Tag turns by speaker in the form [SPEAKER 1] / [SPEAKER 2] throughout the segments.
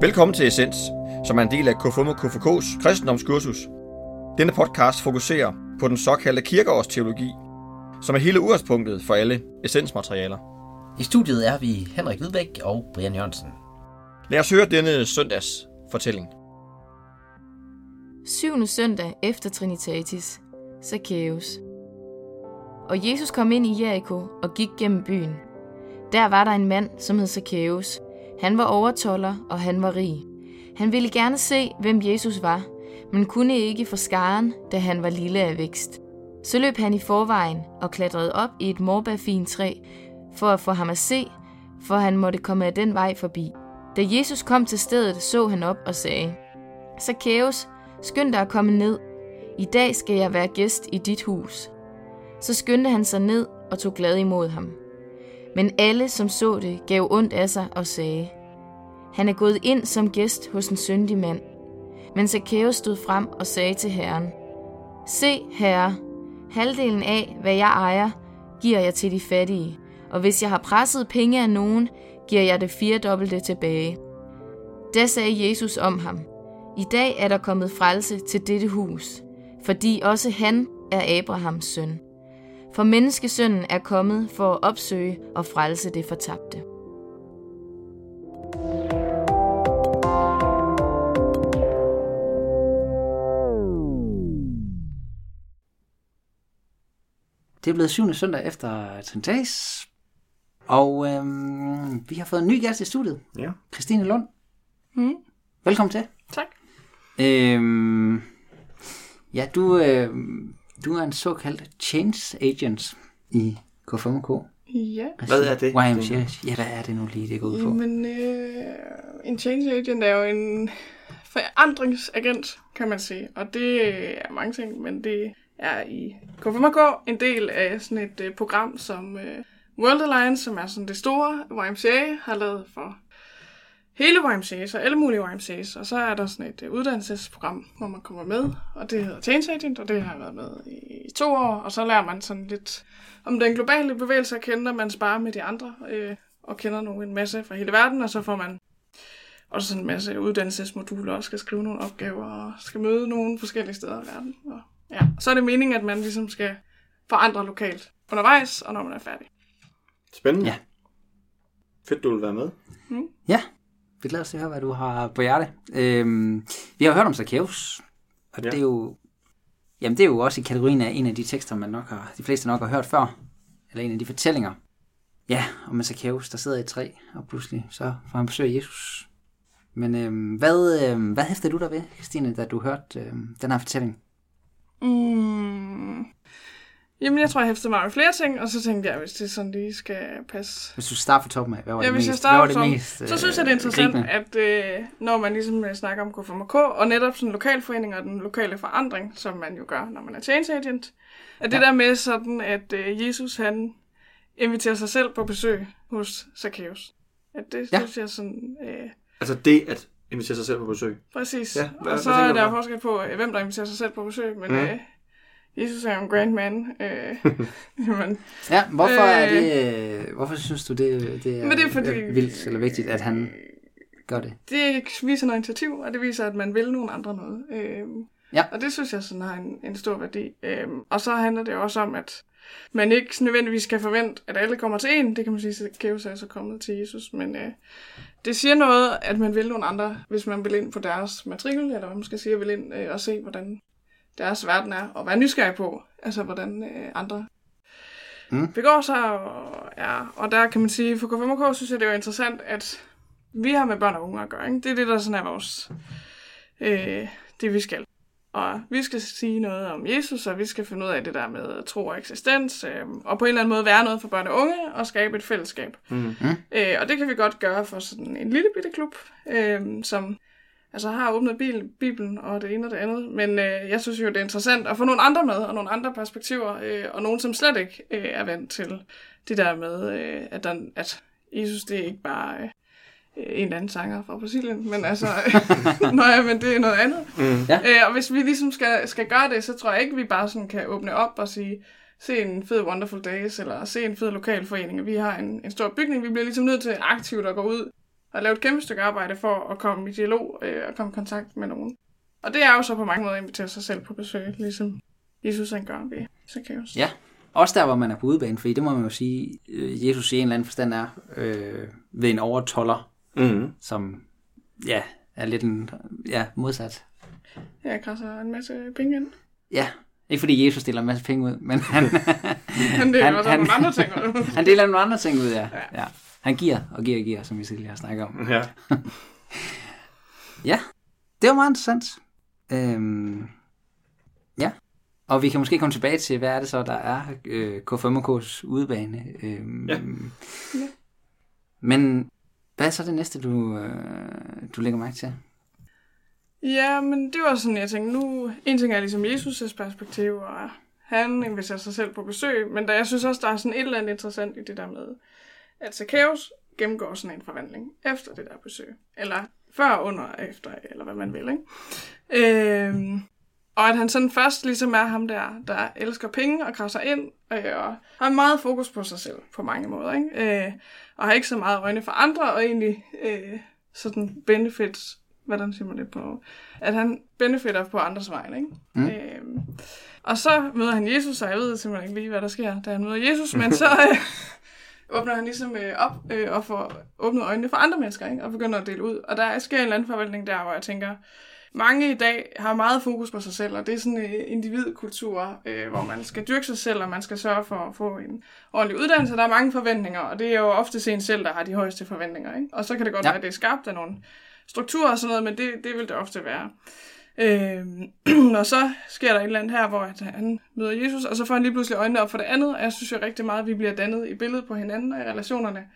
[SPEAKER 1] Velkommen til Essens, som er en del af KFUM og KFK's kristendomskursus. Denne podcast fokuserer på den såkaldte kirkeårsteologi, som er hele udgangspunktet for alle essensmaterialer.
[SPEAKER 2] I studiet er vi Henrik Hvidbæk og Brian Jørgensen.
[SPEAKER 1] Lad os høre denne søndags fortælling.
[SPEAKER 3] Syvende søndag efter Trinitatis, Zacchaeus. Og Jesus kom ind i Jericho og gik gennem byen. Der var der en mand, som hed Zacchaeus. Han var overtoller, og han var rig. Han ville gerne se, hvem Jesus var, men kunne ikke få skaren, da han var lille af vækst. Så løb han i forvejen og klatrede op i et morbærfint træ, for at få ham at se, for han måtte komme af den vej forbi. Da Jesus kom til stedet, så han op og sagde, Zacchaeus, skynd dig at komme ned. I dag skal jeg være gæst i dit hus. Så skyndte han sig ned og tog glad imod ham. Men alle, som så det, gav ondt af sig og sagde, han er gået ind som gæst hos en syndig mand. Men Zacchaeus stod frem og sagde til Herren, Se, Herre, halvdelen af, hvad jeg ejer, giver jeg til de fattige, og hvis jeg har presset penge af nogen, giver jeg det firedobbelte tilbage. Da sagde Jesus om ham, I dag er der kommet frelse til dette hus, fordi også han er Abrahams søn. For menneskesønnen er kommet for at opsøge og frelse det fortabte.
[SPEAKER 2] Det er blevet syvende søndag efter Trinitatis, og øhm, vi har fået en ny gæst i studiet.
[SPEAKER 1] Ja.
[SPEAKER 2] Christine Lund.
[SPEAKER 3] Mm.
[SPEAKER 2] Velkommen til.
[SPEAKER 3] Tak.
[SPEAKER 2] Øhm, ja, du, øh, du er en såkaldt change agent i K5K.
[SPEAKER 4] Ja,
[SPEAKER 1] Hvad er det?
[SPEAKER 2] YMCA. Ja, hvad er det nu lige, det går ud på?
[SPEAKER 4] men øh, en change agent er jo en forandringsagent, kan man sige. Og det er mange ting, men det er i K5K en del af sådan et øh, program, som øh, World Alliance, som er sådan det store YMCA, har lavet for hele YMCA, så alle mulige YMCA's. Og så er der sådan et øh, uddannelsesprogram, hvor man kommer med, og det hedder Change Agent, og det har jeg været med i, to år. Og så lærer man sådan lidt om den globale bevægelse at kende, og man sparer med de andre, øh, og kender nu en masse fra hele verden, og så får man også sådan en masse uddannelsesmoduler, og skal skrive nogle opgaver, og skal møde nogle forskellige steder i verden. Og, ja. og så er det meningen, at man ligesom skal forandre lokalt undervejs, og når man er færdig.
[SPEAKER 1] Spændende.
[SPEAKER 2] Ja.
[SPEAKER 1] Fedt, du vil være med.
[SPEAKER 2] Ja, vi glæder os til at høre, hvad du har på hjerte. Øhm, vi har jo hørt om Zacchaeus, og
[SPEAKER 1] Ja.
[SPEAKER 2] det er jo... Jamen, det er jo også i kategorien af en af de tekster, man nok har, de fleste nok har hørt før. Eller en af de fortællinger. Ja, om en Zacchaeus, der sidder i et træ, og pludselig så får han besøg af Jesus. Men øhm, hvad, øhm, hvad hæftede du der ved, Christine, da du hørte øhm, den her fortælling?
[SPEAKER 4] Mm. Jamen, jeg tror, jeg hæftede mig med flere ting, og så tænkte jeg, hvis det sådan lige skal passe
[SPEAKER 2] Hvis du starter fra toppen af, hvad var
[SPEAKER 4] Ja,
[SPEAKER 2] det
[SPEAKER 4] hvis jeg
[SPEAKER 2] mest,
[SPEAKER 4] starter
[SPEAKER 2] hvad var det mest
[SPEAKER 4] så synes jeg, det er
[SPEAKER 2] øh,
[SPEAKER 4] interessant,
[SPEAKER 2] gribende?
[SPEAKER 4] at øh, når man ligesom øh, snakker om KFMK, og netop sådan lokalforening og den lokale forandring, som man jo gør, når man er change agent, at det
[SPEAKER 2] Ja.
[SPEAKER 4] der med sådan, at øh, Jesus han inviterer sig selv på besøg hos Zacchaeus. At det
[SPEAKER 2] Ja.
[SPEAKER 4] synes jeg sådan, øh,
[SPEAKER 1] Altså det at invitere sig selv på besøg.
[SPEAKER 4] præcis.
[SPEAKER 1] Ja, hvad-
[SPEAKER 4] og så
[SPEAKER 1] hvad
[SPEAKER 4] er der forskel på, øh, hvem der inviterer sig selv på besøg, men
[SPEAKER 1] Mm.
[SPEAKER 4] øh, Jesus er jo en grand man. Øh, jamen,
[SPEAKER 2] Ja, hvorfor er
[SPEAKER 4] Øh.
[SPEAKER 2] det, øh, hvorfor synes du, det, det er,
[SPEAKER 4] Men det er fordi-
[SPEAKER 2] øh, vildt eller vigtigt, at han gør det?
[SPEAKER 4] det viser noget initiativ, og det viser, at man vil nogle andre noget. Øhm,
[SPEAKER 2] Ja.
[SPEAKER 4] Og det synes jeg sådan har en, en stor værdi. Øhm, og så handler det også om, at man ikke nødvendigvis skal forvente, at alle kommer til en. Det kan man sige, at Kæves er så kommet til Jesus. Men øh, det siger noget, at man vil nogle andre, hvis man vil ind på deres matrikel, eller hvad man skal sige, vil ind øh, og se, hvordan deres verden er, og være nysgerrig på, altså hvordan øh, andre
[SPEAKER 2] Mm.
[SPEAKER 4] begår sig. Og, ja, og der kan man sige, for K5K synes jeg, det er jo interessant, at vi har med børn og unge at gøre. Ikke? Det er det, der sådan er vores, øh, det vi skal. Og vi skal sige noget om Jesus, og vi skal finde ud af det der med tro og eksistens, øh, og på en eller anden måde være noget for børn og unge, og skabe et fællesskab.
[SPEAKER 1] Mm.
[SPEAKER 4] Øh, og det kan vi godt gøre for sådan en lille bitte klub, øh, som altså har åbnet bil, Bibelen og det ene og det andet. Men øh, jeg synes jo, det er interessant at få nogle andre med, og nogle andre perspektiver, øh, og nogen, som slet ikke øh, er vant til det der med, øh, at, der, at Jesus, det er ikke bare øh, en eller anden sanger fra Brasilien, men altså, nej, men det er noget andet.
[SPEAKER 1] Mm.
[SPEAKER 2] Ja.
[SPEAKER 4] Øh, og hvis vi ligesom skal, skal gøre det, så tror jeg ikke, vi bare sådan kan åbne op og sige, se en fed Wonderful Days, eller se en fed lokalforening. Vi har en, en stor bygning, vi bliver ligesom nødt til aktivt at gå ud og lave et kæmpe stykke arbejde for at komme i dialog øh, og komme i kontakt med nogen. Og det er jo så på mange måder at invitere sig selv på besøg, ligesom Jesus han gør ved Zacchaeus.
[SPEAKER 2] Ja, også der, hvor man er på udebane, fordi det må man jo sige, øh, Jesus i en eller anden forstand er øh, ved en overtoller,
[SPEAKER 1] Mm.
[SPEAKER 2] som ja, er lidt en ja, modsat.
[SPEAKER 4] Jeg krasser en masse penge ind.
[SPEAKER 2] Ja, ikke fordi Jesus deler en masse penge ud, men han,
[SPEAKER 4] Men det er
[SPEAKER 2] Han-
[SPEAKER 4] også
[SPEAKER 2] han-
[SPEAKER 4] nogle andre ting.
[SPEAKER 2] han deler nogle andre ting ud, ja. ja. Han giver og giver og giver, som vi tidligere har snakket om.
[SPEAKER 1] Ja.
[SPEAKER 2] Ja, det var meget interessant. Øhm, ja, og vi kan måske komme tilbage til, hvad er det så, der er øh, K5K's udebane. Øhm,
[SPEAKER 1] Ja.
[SPEAKER 2] Men hvad er så det næste, du, øh, du lægger mærke til?
[SPEAKER 4] Ja, men det var sådan, jeg tænkte, nu, en ting er ligesom Jesus' perspektiv, og han inviterer sig selv på besøg, men der, jeg synes også, der er sådan et eller andet interessant i det der med, at Zacchaeus gennemgår sådan en forvandling efter det der besøg. Eller før, under, efter, eller hvad man vil, ikke? Øhm, og at han sådan først ligesom er ham der, der elsker penge og krasser ind, øh, og har meget fokus på sig selv på mange måder, ikke? Øh, og har ikke så meget øjne for andre, og egentlig øh, sådan benefits, hvordan siger man det på, at han benefitter på andres vegne, ikke?
[SPEAKER 2] Mm.
[SPEAKER 4] Øhm, og så møder han Jesus, og jeg ved simpelthen ikke lige, hvad der sker, da han møder Jesus, men så øh, åbner han ligesom øh, op øh, og får åbnet øjnene for andre mennesker, ikke? og begynder at dele ud. Og der sker en eller anden der, hvor jeg tænker, mange i dag har meget fokus på sig selv, og det er sådan en øh, individkultur, øh, hvor man skal dyrke sig selv, og man skal sørge for at få en ordentlig uddannelse. Der er mange forventninger, og det er jo ofte en selv, der har de højeste forventninger. Ikke? Og så kan det godt Ja. være, at det er skabt af nogle strukturer og sådan noget, men det, det vil det ofte være. Øh, og så sker der et eller andet her, hvor han møder Jesus, og så får han lige pludselig øjnene op for det andet, og jeg synes jo rigtig meget, at vi bliver dannet i billedet på hinanden og i relationerne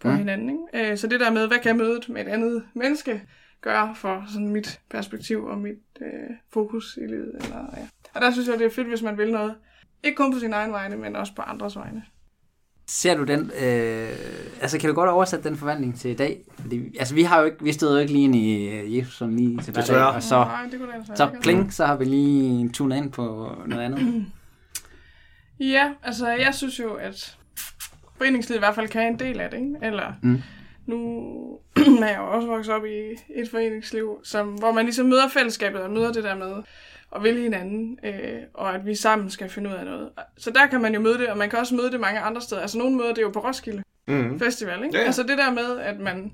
[SPEAKER 4] på
[SPEAKER 2] mm.
[SPEAKER 4] hinanden. Ikke? Øh, så det der med, hvad kan mødet med et andet menneske gøre for sådan mit perspektiv og mit øh, fokus i livet. Eller, ja. Og der synes jeg, det er fedt, hvis man vil noget. Ikke kun på sin egen vegne, men også på andres vegne.
[SPEAKER 2] Ser du den, øh, altså kan du godt oversætte den forvandling til i dag? Fordi, altså vi har jo ikke, vi stod jo ikke lige ind i øh, Jesus sådan lige til hverdag, og så,
[SPEAKER 4] Nej, det kunne det
[SPEAKER 2] så kling, så har vi lige tunet ind på noget andet.
[SPEAKER 4] Ja, altså jeg synes jo, at foreningslivet i hvert fald kan en del af det, ikke? Eller
[SPEAKER 2] Mm.
[SPEAKER 4] nu er jeg jo også vokset op i et foreningsliv, som, hvor man ligesom møder fællesskabet og møder det der med at vil hinanden, øh, og at vi sammen skal finde ud af noget. Så der kan man jo møde det, og man kan også møde det mange andre steder. Altså nogle møder det jo på Roskilde
[SPEAKER 1] Mm.
[SPEAKER 4] Festival, ikke?
[SPEAKER 1] Ja, ja.
[SPEAKER 4] Altså det der med, at man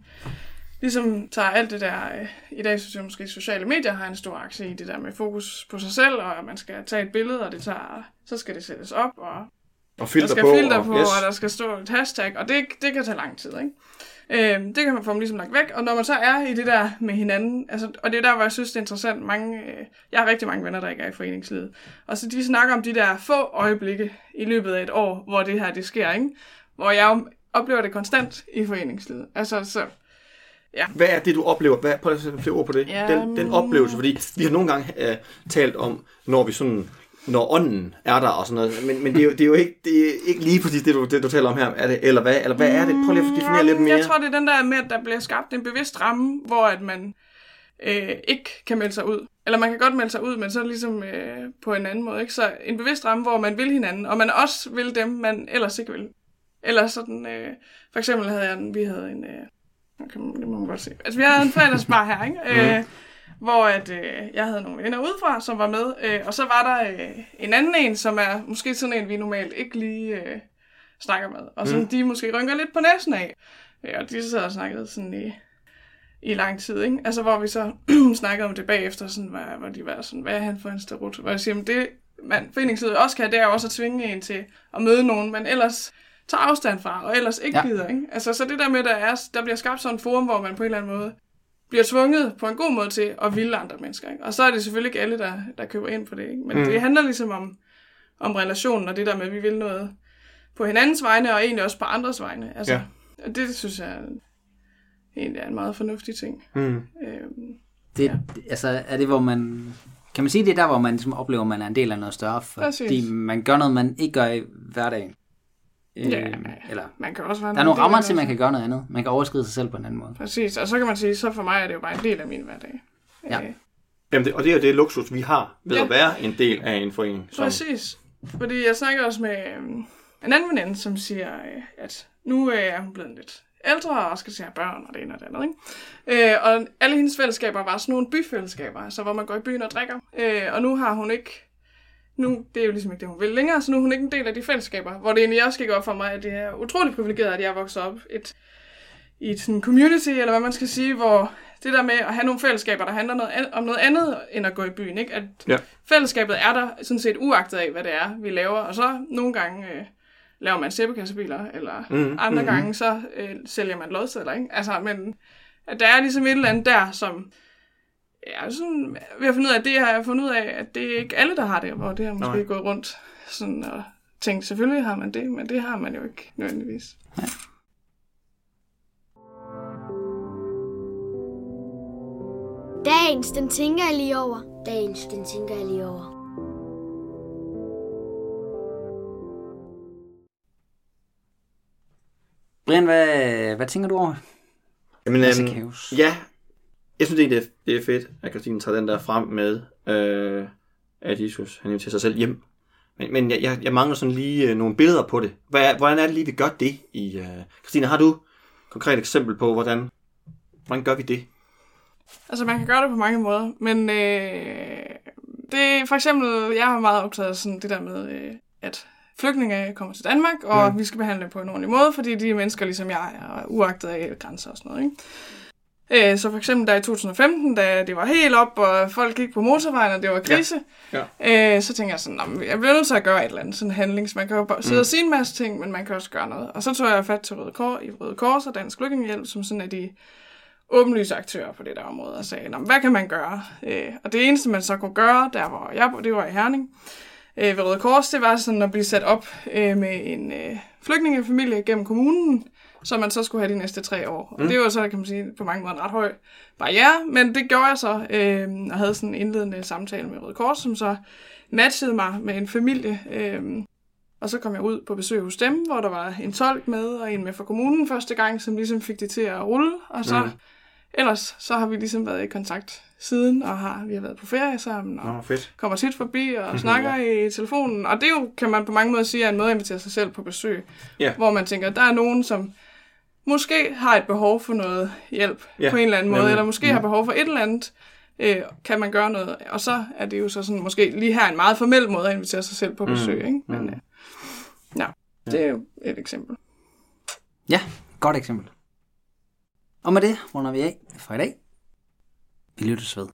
[SPEAKER 4] ligesom tager alt det der, øh, i dag synes jeg måske, sociale medier har en stor aktie i det der med fokus på sig selv, og at man skal tage et billede, og det tager, så skal det sættes op, og
[SPEAKER 1] Og
[SPEAKER 4] der
[SPEAKER 1] filter
[SPEAKER 4] skal
[SPEAKER 1] på.
[SPEAKER 4] filter
[SPEAKER 1] og,
[SPEAKER 4] på,
[SPEAKER 1] yes.
[SPEAKER 4] og der skal stå et hashtag, og det, det kan tage lang tid, ikke? Øhm, det kan man få dem ligesom lagt væk, og når man så er i det der med hinanden, altså, og det er der, hvor jeg synes, det er interessant, mange, øh, jeg har rigtig mange venner, der ikke er i foreningslivet, og så de snakker om de der få øjeblikke i løbet af et år, hvor det her, det sker, ikke? Hvor jeg jo oplever det konstant i foreningslivet. Altså, så,
[SPEAKER 1] Hvad er det, du oplever? Hvad, prøv at sætte flere ord på det.
[SPEAKER 4] Ja,
[SPEAKER 1] den, den
[SPEAKER 4] mm.
[SPEAKER 1] oplevelse, fordi vi har nogle gange uh, talt om, når vi sådan når ånden er der og sådan noget, men, men det, er jo, det er jo ikke, det er ikke lige præcis det du, det, du taler om her, er det, eller hvad, eller hvad er det? Prøv lige at definere lidt mere.
[SPEAKER 4] Jeg tror, det er den der med, at der bliver skabt en bevidst ramme, hvor at man øh, ikke kan melde sig ud. Eller man kan godt melde sig ud, men så ligesom øh, på en anden måde. Ikke? Så en bevidst ramme, hvor man vil hinanden, og man også vil dem, man ellers ikke vil. Eller sådan, øh, for eksempel havde jeg en, vi havde en, øh, okay, det må man godt se. Altså vi havde en fredagsbar her, ikke? Øh, hvor at, øh, jeg havde nogle venner udefra, som var med, øh, og så var der øh, en anden en, som er måske sådan en, vi normalt ikke lige øh, snakker med, og som
[SPEAKER 1] Mm.
[SPEAKER 4] de måske rynker lidt på næsen af. Øh, og de sad og snakkede sådan i, i lang tid, ikke? Altså, hvor vi så snakkede om det bagefter, sådan, hvad, hvor de var sådan, hvad er han for en starut? Hvor jeg siger, men det, man, foreningslivet også kan, det er jo også at tvinge en til at møde nogen, men ellers tager afstand fra, og ellers ikke
[SPEAKER 2] Ja.
[SPEAKER 4] ja. gider, ikke? Altså, så det der med, der, er, der bliver skabt sådan en forum, hvor man på en eller anden måde bliver tvunget på en god måde til at ville andre mennesker, ikke? Og så er det selvfølgelig ikke alle, der, der køber ind på det, ikke? Men
[SPEAKER 1] Mm.
[SPEAKER 4] det handler ligesom om, om relationen, og det der med, at vi vil noget på hinandens vegne, og egentlig også på andres vegne. Altså,
[SPEAKER 1] Ja.
[SPEAKER 4] og det synes jeg egentlig er en meget fornuftig ting.
[SPEAKER 1] Mm.
[SPEAKER 4] Øhm,
[SPEAKER 2] Det,
[SPEAKER 4] ja.
[SPEAKER 2] altså, er det, hvor man... Kan man sige, det er der, hvor man ligesom oplever, at man er en del af noget større, fordi
[SPEAKER 4] Præcis.
[SPEAKER 2] man gør noget, man ikke gør i hverdagen.
[SPEAKER 4] Ja.
[SPEAKER 2] Øh, eller,
[SPEAKER 4] man kan også være
[SPEAKER 2] der er nogle rammer til, at man
[SPEAKER 4] noget.
[SPEAKER 2] kan gøre noget andet. Man kan overskride sig selv på en anden måde.
[SPEAKER 4] Præcis, og så kan man sige, så for mig er det jo bare en del af min hverdag.
[SPEAKER 2] Ja.
[SPEAKER 4] Øh,
[SPEAKER 1] Jamen det, og det er jo det luksus, vi har ved
[SPEAKER 4] Ja.
[SPEAKER 1] at være en del af en forening. Som,
[SPEAKER 4] Præcis. Fordi jeg snakker også med øhm, en anden veninde, som siger, øh, at nu øh, er hun blevet lidt ældre, og skal at have børn, og det ene og det andet. Ikke? Øh, og alle hendes fællesskaber var sådan nogle byfællesskaber, altså hvor man går i byen og drikker. Øh, og nu har hun ikke nu, det er jo ligesom ikke det, hun vil længere, så nu er hun ikke en del af de fællesskaber, hvor det egentlig også gik op for mig, at det er utroligt privilegeret, at jeg er vokset op et, i et sådan community, eller hvad man skal sige, hvor det der med at have nogle fællesskaber, der handler noget, om noget andet end at gå i byen, ikke? At
[SPEAKER 1] Ja.
[SPEAKER 4] fællesskabet er der sådan set uagtet af, hvad det er, vi laver, og så nogle gange øh, laver man sæbekassebiler, eller
[SPEAKER 1] Mm,
[SPEAKER 4] mm, andre
[SPEAKER 1] mm,
[SPEAKER 4] gange så øh, sælger man lodsedler, ikke? Altså, men at der er ligesom et eller andet der, som Ja, sådan, ved at finde ud af, at det har jeg fundet ud af, at det er ikke alle, der har det, hvor det har måske
[SPEAKER 1] Nej.
[SPEAKER 4] gået rundt sådan og tænkt, selvfølgelig har man det, men det har man jo ikke nødvendigvis.
[SPEAKER 5] Dagens, den tænker jeg lige over. Dagens, den tænker jeg lige over.
[SPEAKER 2] Brian, hvad, hvad tænker du over?
[SPEAKER 1] Jamen, øhm, ja, jeg synes egentlig, det er, fedt, at Christine tager den der frem med, øh, at Jesus han inviterer sig selv hjem. Men, men jeg, jeg, mangler sådan lige øh, nogle billeder på det. Hvad, hvordan er det lige, vi gør det? i øh... Christine, har du et konkret eksempel på, hvordan, hvordan gør vi det?
[SPEAKER 4] Altså, man kan gøre det på mange måder, men øh, det er for eksempel, jeg har meget optaget sådan det der med, øh, at flygtninge kommer til Danmark, og mm. vi skal behandle dem på en ordentlig måde, fordi de er mennesker, ligesom jeg er, og uagtet af grænser og sådan noget, ikke? Øh, Så for eksempel der i 2015, da det var helt op, og folk gik på motorvejen, og det var krise,
[SPEAKER 1] Ja.
[SPEAKER 4] Øh, så tænker jeg sådan, "Nå, men jeg bliver nødt til at gøre et eller andet sådan en handling. Så man kan jo bare sidde og sige en masse ting, men man kan også gøre noget. Og så tog jeg fat til Røde Kors, i Røde Kors og Dansk Flygtningehjælp, som sådan er de åbenlyse aktører på det der område, og sagde, "Nå, men hvad kan man gøre? Øh, og det eneste, man så kunne gøre, der hvor jeg det var i Herning, øh, ved Røde Kors, det var sådan at blive sat op øh, med en øh, flygtningefamilie gennem kommunen, som man så skulle have de næste tre år. Og det var så, kan man sige, på mange måder en ret høj barriere, men det gjorde jeg så, øh, og havde sådan en indledende samtale med Røde Kors, som så matchede mig med en familie, øh, og så kom jeg ud på besøg hos dem, hvor der var en tolk med, og en med fra kommunen første gang, som ligesom fik det til at rulle, og så
[SPEAKER 1] Mm.
[SPEAKER 4] ellers så har vi ligesom været i kontakt siden, og har, vi har været på ferie sammen, og
[SPEAKER 1] Nå, fedt.
[SPEAKER 4] kommer tit forbi og snakker i telefonen. Og det er jo, kan man på mange måder sige, er en måde at invitere sig selv på besøg.
[SPEAKER 1] Ja.
[SPEAKER 4] Hvor man tænker, der er nogen, som måske har et behov for noget hjælp
[SPEAKER 1] Ja,
[SPEAKER 4] på en eller anden måde,
[SPEAKER 1] nemlig.
[SPEAKER 4] eller måske har behov for et eller andet, øh, kan man gøre noget. Og så er det jo så sådan, måske lige her en meget formel måde at invitere sig selv på besøg. Ikke? Men, øh, ja, det er jo et eksempel.
[SPEAKER 2] Ja, godt eksempel. Og med det runder vi af for i dag. Vi lyttes ved.